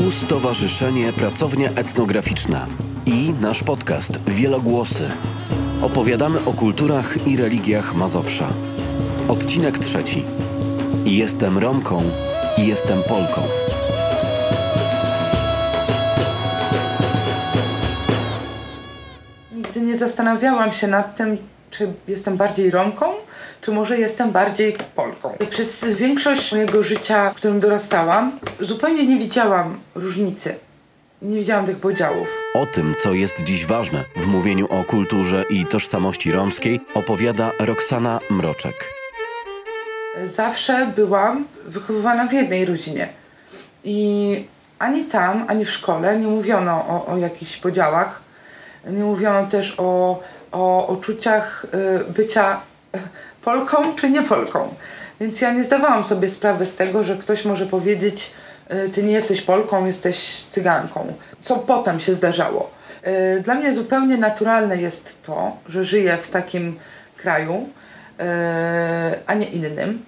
Tu Stowarzyszenie Pracownia Etnograficzna i nasz podcast Wielogłosy. Opowiadamy o kulturach i religiach Mazowsza. Odcinek trzeci. Jestem Romką i jestem Polką. Nigdy nie zastanawiałam się nad tym, czy jestem bardziej Romką, czy może jestem bardziej Polką. Przez większość mojego życia, w którym dorastałam, zupełnie nie widziałam różnicy. Nie widziałam tych podziałów. O tym, co jest dziś ważne w mówieniu o kulturze i tożsamości romskiej, opowiada Roxana Mroczek. Zawsze byłam wychowywana w jednej rodzinie. I ani tam, ani w szkole nie mówiono o, o jakichś podziałach. Nie mówiono też o, o uczuciach y, bycia Polką czy nie Polką. Więc ja nie zdawałam sobie sprawy z tego, że ktoś może powiedzieć, y, ty nie jesteś Polką, jesteś Cyganką. Co potem się zdarzało. Y, dla mnie zupełnie naturalne jest to, że żyję w takim kraju, y, a nie innym.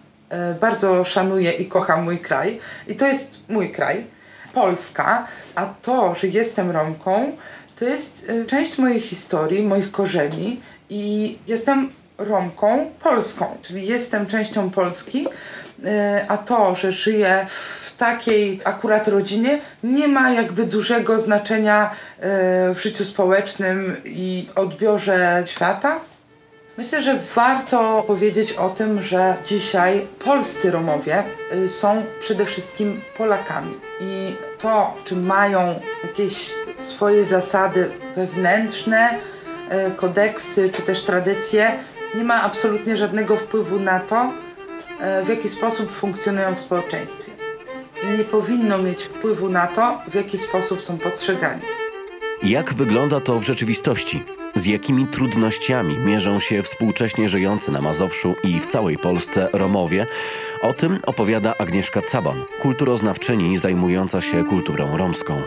Bardzo szanuję i kocham mój kraj. I to jest mój kraj, Polska. A to, że jestem Romką, to jest część mojej historii, moich korzeni i jestem Romką polską, czyli jestem częścią Polski, e, a to, że żyję w takiej akurat rodzinie nie ma jakby dużego znaczenia e, w życiu społecznym i odbiorze świata. Myślę, że warto powiedzieć o tym, że dzisiaj polscy Romowie e, są przede wszystkim Polakami i to, czy mają jakieś swoje zasady wewnętrzne, kodeksy czy też tradycje, nie ma absolutnie żadnego wpływu na to, e, w jaki sposób funkcjonują w społeczeństwie. I nie powinno mieć wpływu na to, w jaki sposób są postrzegani. Jak wygląda to w rzeczywistości? Z jakimi trudnościami mierzą się współcześnie żyjący na Mazowszu i w całej Polsce Romowie? O tym opowiada Agnieszka Caban, kulturoznawczyni zajmująca się kulturą romską.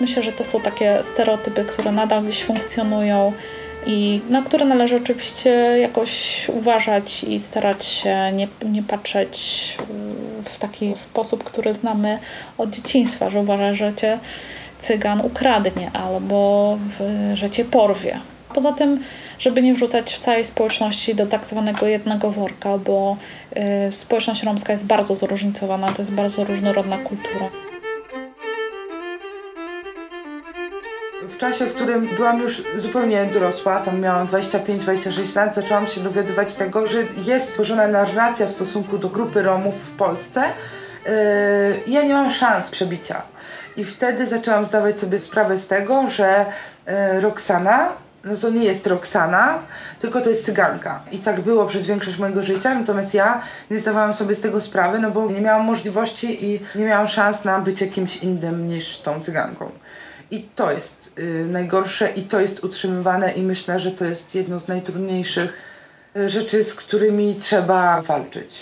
Myślę, że to są takie stereotypy, które nadal dziś funkcjonują i na które należy oczywiście jakoś uważać i starać się nie, nie patrzeć w taki sposób, który znamy od dzieciństwa, że uważa, że cię cygan ukradnie albo że cię porwie. Poza tym, żeby nie wrzucać w całej społeczności do tak zwanego jednego worka, bo y, społeczność romska jest bardzo zróżnicowana, to jest bardzo różnorodna kultura. W czasie, w którym byłam już zupełnie dorosła, tam miałam 25-26 lat, zaczęłam się dowiadywać tego, że jest tworzona narracja w stosunku do grupy Romów w Polsce yy, ja nie mam szans przebicia. I wtedy zaczęłam zdawać sobie sprawę z tego, że yy, Roxana no to nie jest Roxana, tylko to jest cyganka. I tak było przez większość mojego życia, natomiast ja nie zdawałam sobie z tego sprawy, no bo nie miałam możliwości i nie miałam szans na bycie kimś innym niż tą cyganką. I to jest y, najgorsze i to jest utrzymywane i myślę, że to jest jedno z najtrudniejszych y, rzeczy, z którymi trzeba walczyć.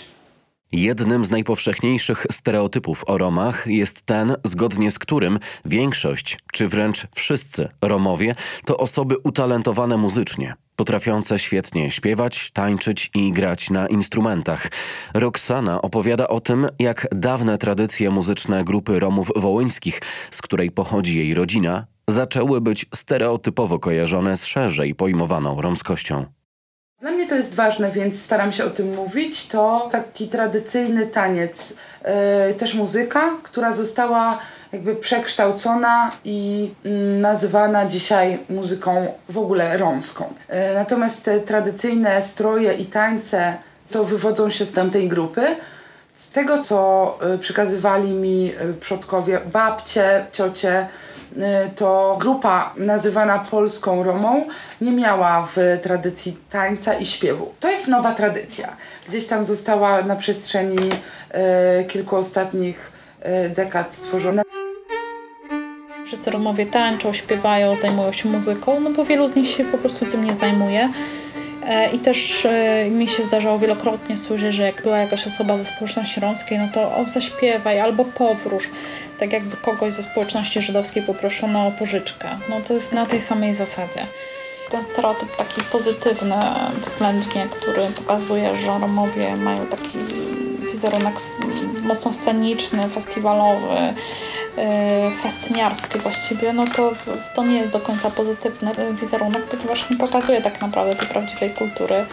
Jednym z najpowszechniejszych stereotypów o Romach jest ten, zgodnie z którym większość, czy wręcz wszyscy Romowie to osoby utalentowane muzycznie, potrafiące świetnie śpiewać, tańczyć i grać na instrumentach. Roxana opowiada o tym, jak dawne tradycje muzyczne grupy Romów wołyńskich, z której pochodzi jej rodzina, zaczęły być stereotypowo kojarzone z szerzej pojmowaną romskością. Dla mnie to jest ważne, więc staram się o tym mówić. To taki tradycyjny taniec, yy, też muzyka, która została jakby przekształcona i yy, nazywana dzisiaj muzyką w ogóle romską. Yy, natomiast te tradycyjne stroje i tańce to wywodzą się z tamtej grupy. Z tego, co przekazywali mi przodkowie, babcie, ciocie, to grupa nazywana polską Romą nie miała w tradycji tańca i śpiewu. To jest nowa tradycja. Gdzieś tam została na przestrzeni kilku ostatnich dekad stworzona. Wszyscy Romowie tańczą, śpiewają, zajmują się muzyką, no bo wielu z nich się po prostu tym nie zajmuje. E, I też e, mi się zdarzało wielokrotnie słyszeć, że jak była jakaś osoba ze społeczności romskiej, no to o, zaśpiewaj albo powróż. Tak jakby kogoś ze społeczności żydowskiej poproszono o pożyczkę. No to jest na tej samej zasadzie. Ten stereotyp taki pozytywny względnie, który pokazuje, że Romowie mają taki wizerunek mocno sceniczny, festiwalowy, festyniarskie właściwie, no to to nie jest do końca pozytywny wizerunek, ponieważ nie pokazuje tak naprawdę tej prawdziwej kultury.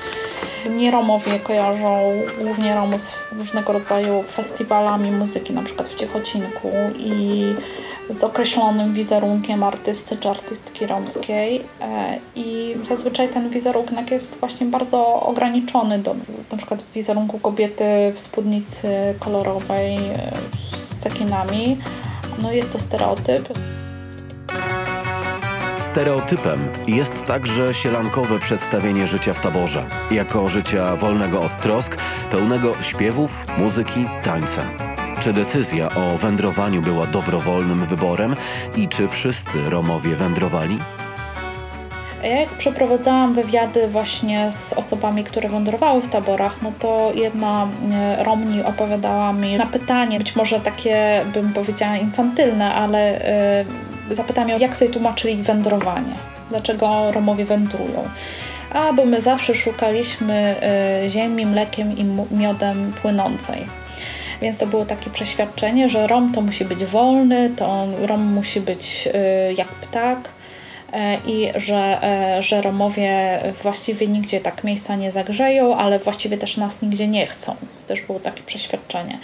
Nie Romowie kojarzą głównie Romus z różnego rodzaju festiwalami muzyki, na przykład w Ciechocinku i z określonym wizerunkiem artysty czy artystki romskiej e, i zazwyczaj ten wizerunek jest właśnie bardzo ograniczony do na przykład wizerunku kobiety w spódnicy kolorowej e, z cekinami. No jest to stereotyp. Stereotypem jest także sielankowe przedstawienie życia w taborze, jako życia wolnego od trosk, pełnego śpiewów, muzyki, tańca. Czy decyzja o wędrowaniu była dobrowolnym wyborem i czy wszyscy Romowie wędrowali? Ja jak przeprowadzałam wywiady właśnie z osobami, które wędrowały w taborach, no to jedna e, Romni opowiadała mi na pytanie, być może takie bym powiedziała infantylne, ale yy, zapytałam ją, jak sobie tłumaczyli wędrowanie. Dlaczego Romowie wędrują? A, bo my zawsze szukaliśmy y, ziemi, mlekiem i miodem płynącej. Więc to było takie przeświadczenie, że Rom to musi być wolny, to Rom musi być jak ptak e, i że, e, że Romowie właściwie nigdzie tak miejsca nie zagrzeją, ale właściwie też nas nigdzie nie chcą. Też było takie przeświadczenie.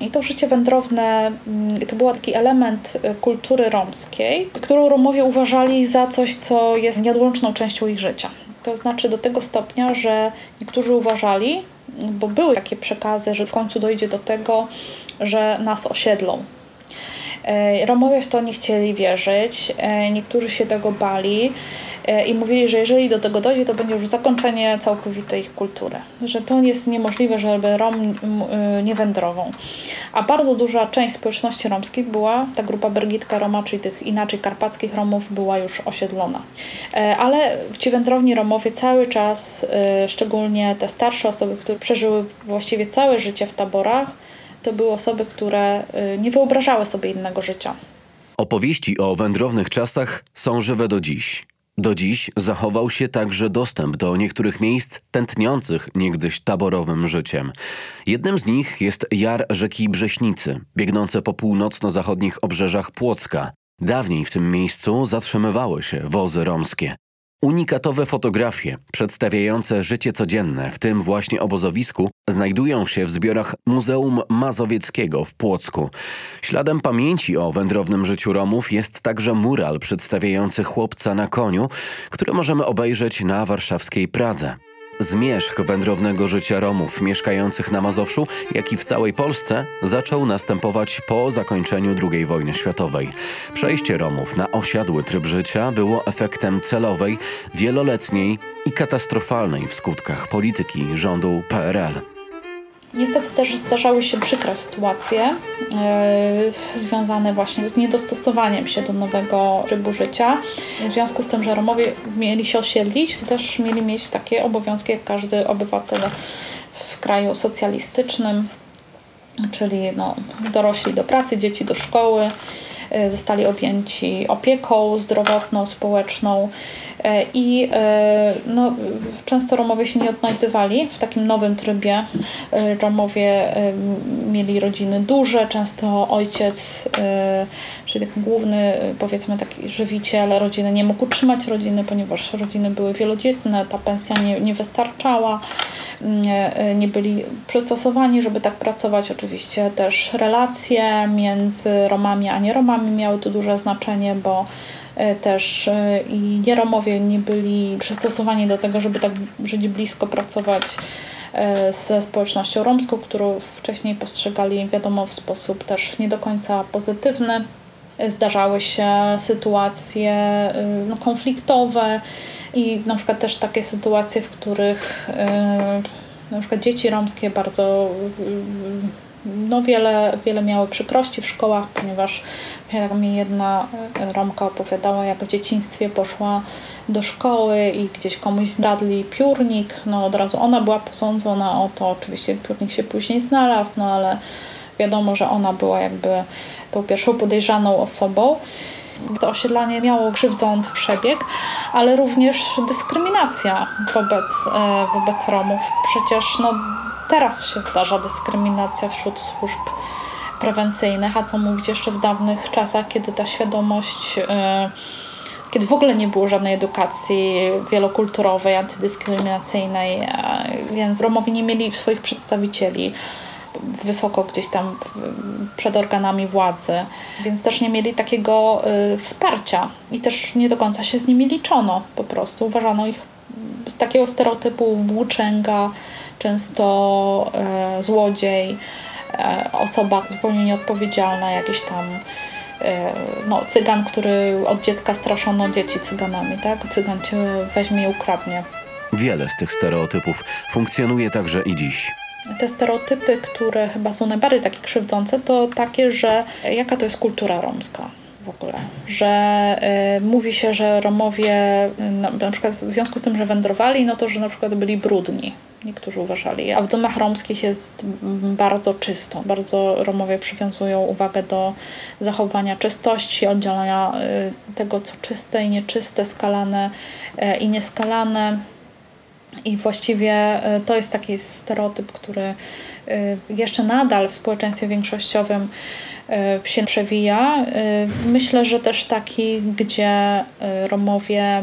I to życie wędrowne mm, to był taki element y, kultury romskiej, którą Romowie uważali za coś, co jest nieodłączną częścią ich życia. To znaczy do tego stopnia, że niektórzy uważali, bo były takie przekazy, że w końcu dojdzie do tego, że nas osiedlą. E, Romowie w to nie chcieli wierzyć, e, niektórzy się tego bali. E, i mówili, że jeżeli do tego dojdzie, to będzie już zakończenie całkowite ich kultury. Że to jest niemożliwe, żeby Rom nie wędrował. A bardzo duża część społeczności romskiej była, ta grupa Bergitka Roma, czyli tych inaczej karpackich Romów, była już osiedlona. Ale ci wędrowni Romowie cały czas, szczególnie te starsze osoby, które przeżyły właściwie całe życie w taborach, to były osoby, które y, nie wyobrażały sobie innego życia. Opowieści o wędrownych czasach są żywe do dziś. Do dziś zachował się także dostęp do niektórych miejsc tętniących niegdyś taborowym życiem. Jednym z nich jest jar rzeki Brześnicy, biegnące po północno-zachodnich obrzeżach Płocka. Dawniej w tym miejscu zatrzymywały się wozy romskie. Unikatowe fotografie przedstawiające życie codzienne w tym właśnie obozowisku znajdują się w zbiorach Muzeum Mazowieckiego w Płocku. Śladem pamięci o wędrownym życiu Romów jest także mural przedstawiający chłopca na koniu, który możemy obejrzeć na warszawskiej Pradze. Zmierzch wędrownego życia Romów mieszkających na Mazowszu, jak i w całej Polsce, zaczął następować po zakończeniu II wojny światowej. Przejście Romów na osiadły tryb życia było efektem celowej, wieloletniej i katastrofalnej w skutkach polityki rządu PRL. Niestety też zdarzały się przykre sytuacje yy, związane właśnie z niedostosowaniem się do nowego trybu życia. W związku z tym, że Romowie mieli się osiedlić, to też mieli mieć takie obowiązki jak każdy obywatel w kraju socjalistycznym, czyli no, dorośli do pracy, dzieci do szkoły, zostali objęci opieką zdrowotną, społeczną. E, I e, no, często Romowie się nie odnajdywali w takim nowym trybie. E, Romowie mieli rodziny duże, często ojciec, czyli taki główny, powiedzmy taki żywiciel rodziny, nie mógł utrzymać rodziny, ponieważ rodziny były wielodzietne, ta pensja nie, nie wystarczała, nie, nie byli przystosowani, żeby tak pracować. Oczywiście też relacje między Romami a nie Romami miały tu duże znaczenie, bo też i Nieromowie nie byli przystosowani do tego, żeby tak żyć blisko, pracować ze społecznością romską, którą wcześniej postrzegali, wiadomo, w sposób też nie do końca pozytywny. Zdarzały się sytuacje no, konfliktowe i na przykład też takie sytuacje, w których na przykład dzieci romskie bardzo no wiele, wiele miały przykrości w szkołach, ponieważ tak mi jedna Romka opowiadała, jak w dzieciństwie poszła do szkoły i gdzieś komuś zdradli piórnik. No od razu ona była posądzona o to. Oczywiście piórnik się później znalazł, no ale wiadomo, że ona była jakby tą pierwszą podejrzaną osobą. To osiedlanie miało krzywdzący przebieg, ale również dyskryminacja wobec, e, wobec Romów. Przecież no, teraz się zdarza dyskryminacja wśród służb prewencyjnych, a co mówić jeszcze w dawnych czasach, kiedy ta świadomość kiedy w ogóle nie było żadnej edukacji wielokulturowej, antydyskryminacyjnej, więc Romowie nie mieli swoich przedstawicieli wysoko gdzieś tam przed organami władzy, więc też nie mieli takiego y, wsparcia i też nie do końca się z nimi liczono po prostu. Uważano ich z takiego stereotypu włóczęga, często y, złodziej, y, osoba zupełnie nieodpowiedzialna, jakiś tam no, cygan, który od dziecka straszono dzieci cyganami, tak? Cygan cię weźmie i ukradnie. Wiele z tych stereotypów funkcjonuje także i dziś. Te stereotypy, które chyba są najbardziej takie krzywdzące, to takie, że jaka to jest kultura romska w ogóle, że y, mówi się, że Romowie na, na przykład w związku z tym, że wędrowali, no to, że na przykład byli brudni. Niektórzy uważali, a w domach romskich jest bardzo czysto. Bardzo Romowie przywiązują uwagę do zachowania czystości, oddzielania y, tego, co czyste i nieczyste, skalane y, i nieskalane i właściwie e, to jest taki stereotyp, który e, jeszcze nadal w społeczeństwie większościowym e, się przewija. Myślę, że też taki, gdzie Romowie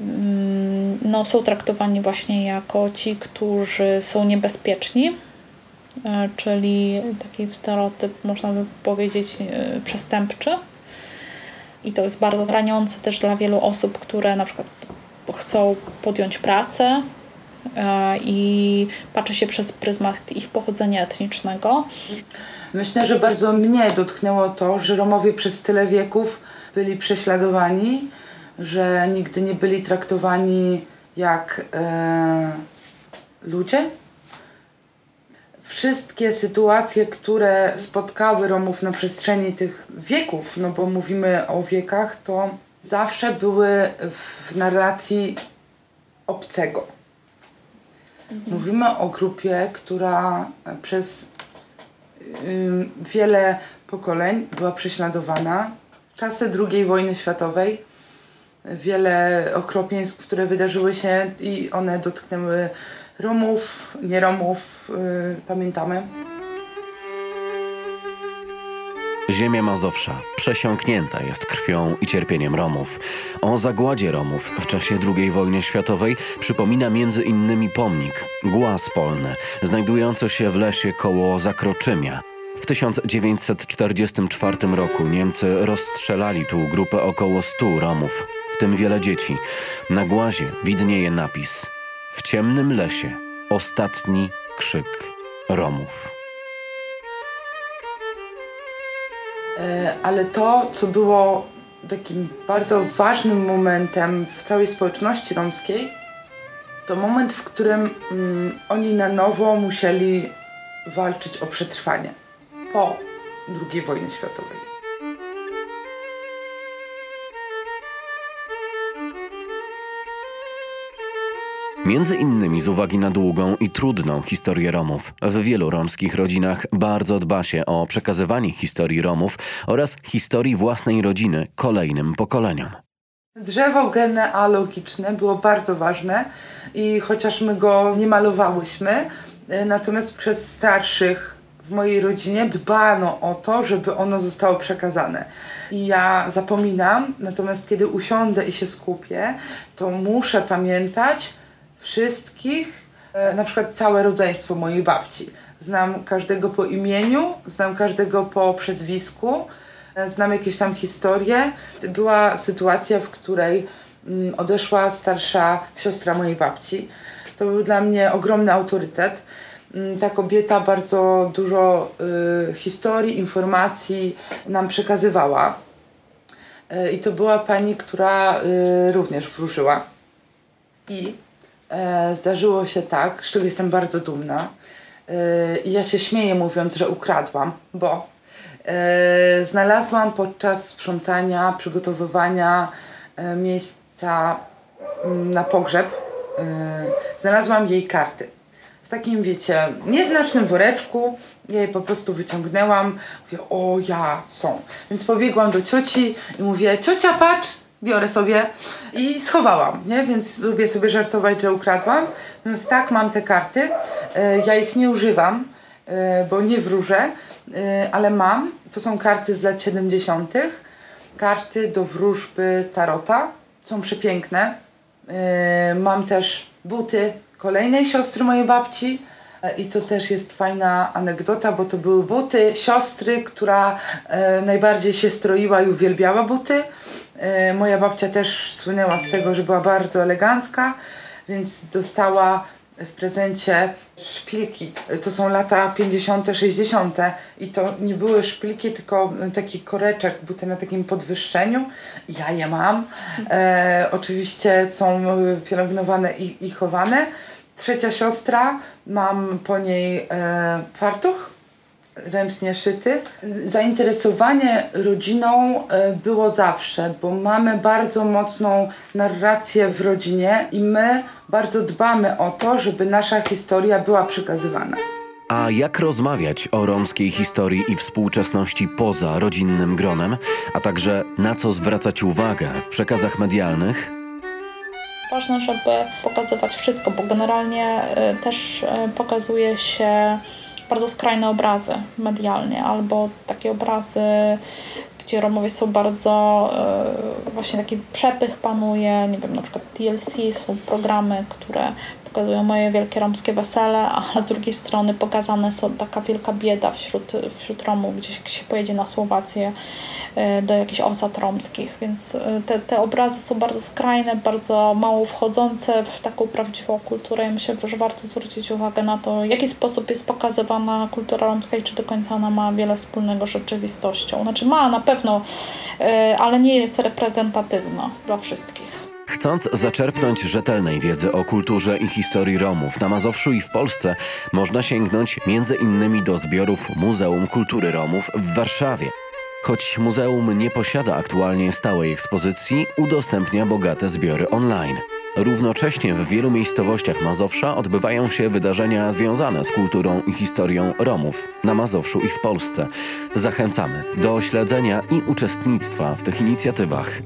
mm, no, są traktowani właśnie jako ci, którzy są niebezpieczni, czyli taki stereotyp, można by powiedzieć, przestępczy. I to jest bardzo raniące też dla wielu osób, które na przykład chcą podjąć pracę e, i patrzy się przez pryzmat ich pochodzenia etnicznego. Myślę, że bardzo mnie dotknęło to, że Romowie przez tyle wieków byli prześladowani, że nigdy nie byli traktowani jak e, ludzie. Wszystkie sytuacje, które spotkały Romów na przestrzeni tych wieków, no bo mówimy o wiekach, to zawsze były w narracji obcego. Mówimy o grupie, która przez y, wiele pokoleń była prześladowana. Czasy II wojny światowej, wiele okropieństw, które wydarzyły się i one dotknęły Romów, nie Romów, y, pamiętamy. Ziemia Mazowsza przesiąknięta jest krwią i cierpieniem Romów. O zagładzie Romów w czasie II wojny światowej przypomina między innymi pomnik Głaz Polny, znajdujący się w lesie koło Zakroczymia. W 1944 roku Niemcy rozstrzelali tu grupę około 100 Romów, w tym wiele dzieci. Na głazie widnieje napis W ciemnym lesie ostatni krzyk Romów. Ale to, co było takim bardzo ważnym momentem w całej społeczności romskiej, to moment, w którym mm, oni na nowo musieli walczyć o przetrwanie po II wojnie światowej. Między innymi z uwagi na długą i trudną historię Romów. W wielu romskich rodzinach bardzo dba się o przekazywanie historii Romów oraz historii własnej rodziny kolejnym pokoleniom. Drzewo genealogiczne było bardzo ważne i chociaż my go nie malowałyśmy, e, natomiast przez starszych w mojej rodzinie dbano o to, żeby ono zostało przekazane. I ja zapominam, natomiast kiedy usiądę i się skupię, to muszę pamiętać, wszystkich, e, na przykład całe rodzeństwo mojej babci. Znam każdego po imieniu, znam każdego po przezwisku, e, znam jakieś tam historie. Była sytuacja, w której mm, odeszła starsza siostra mojej babci. To był dla mnie ogromny autorytet. Mm, ta kobieta bardzo dużo y, historii, informacji nam przekazywała. Y, I to była pani, która y, również wróżyła. I e, zdarzyło się tak, z czego jestem bardzo dumna. E, I ja się śmieję mówiąc, że ukradłam, bo e, znalazłam podczas sprzątania, przygotowywania e, miejsca mm, na pogrzeb, e, znalazłam jej karty. W takim, wiecie, nieznacznym woreczku, ja po prostu wyciągnęłam, mówię, o ja, są. Więc pobiegłam do cioci i mówię, ciocia patrz, biorę sobie i schowałam, nie? Więc lubię sobie żartować, że ukradłam. Więc tak, mam te karty, e, ja ich nie używam, bo nie wróżę, ale mam. To są karty z lat 70. Karty do wróżby tarota. Są przepiękne. Mam też buty kolejnej siostry mojej babci. I to też jest fajna anegdota, bo to były buty siostry, która najbardziej się stroiła i uwielbiała buty. Moja babcia też słynęła z tego, że była bardzo elegancka, więc dostała w prezencie szpilki. To są lata 50., 60. i to nie były szpilki, tylko taki koreczek, buty na takim podwyższeniu. Ja je mam. E, oczywiście są pielęgnowane i, i chowane. Trzecia siostra, mam po niej e, fartuch ręcznie szyty. Zainteresowanie rodziną e, było zawsze, bo mamy bardzo mocną narrację w rodzinie i my bardzo dbamy o to, żeby nasza historia była przekazywana. A jak rozmawiać o romskiej historii i współczesności poza rodzinnym gronem, a także na co zwracać uwagę w przekazach medialnych? Ważne, żeby pokazywać wszystko, bo generalnie e, też e, pokazuje się bardzo skrajne obrazy medialnie, albo takie obrazy, gdzie Romowie są bardzo, e, właśnie taki przepych panuje, nie wiem, na przykład TLC, są programy, które pokazują moje wielkie romskie wesele, a z drugiej strony pokazane są taka wielka bieda wśród, wśród Romów, gdzieś się pojedzie na Słowację e, do jakichś osad romskich, więc e, te, te obrazy są bardzo skrajne, bardzo mało wchodzące w taką prawdziwą kulturę i myślę, że warto zwrócić uwagę na to, w jaki sposób jest pokazywana kultura romska i czy do końca ona ma wiele wspólnego z rzeczywistością. Znaczy ma na pewno, e, ale nie jest reprezentatywna dla wszystkich. Chcąc zaczerpnąć rzetelnej wiedzy o kulturze i historii Romów na Mazowszu i w Polsce, można sięgnąć innymi do zbiorów Muzeum Kultury Romów w Warszawie. Choć muzeum nie posiada aktualnie stałej ekspozycji, udostępnia bogate zbiory online. Równocześnie w wielu miejscowościach Mazowsza odbywają się wydarzenia związane z kulturą i historią Romów na Mazowszu i w Polsce. Zachęcamy do śledzenia i uczestnictwa w tych inicjatywach.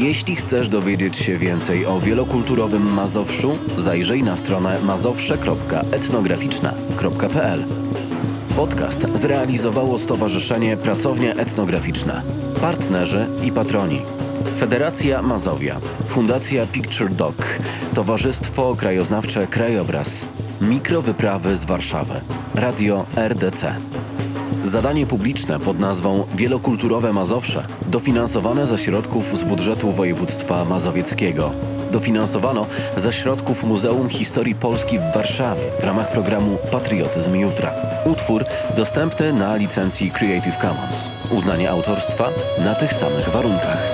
Jeśli chcesz dowiedzieć się więcej o wielokulturowym Mazowszu, zajrzyj na stronę mazowsze.etnograficzna.pl. Podcast zrealizowało Stowarzyszenie Pracownia Etnograficzna, partnerzy i patroni. Federacja Mazowia, Fundacja Picture Doc, Towarzystwo Krajoznawcze Krajobraz, Mikrowyprawy z Warszawy, Radio RDC. Zadanie publiczne pod nazwą Wielokulturowe Mazowsze dofinansowane ze środków z budżetu województwa mazowieckiego. Dofinansowano ze środków Muzeum Historii Polski w Warszawie w ramach programu Patriotyzm Jutra. Utwór dostępny na licencji Creative Commons. Uznanie autorstwa na tych samych warunkach.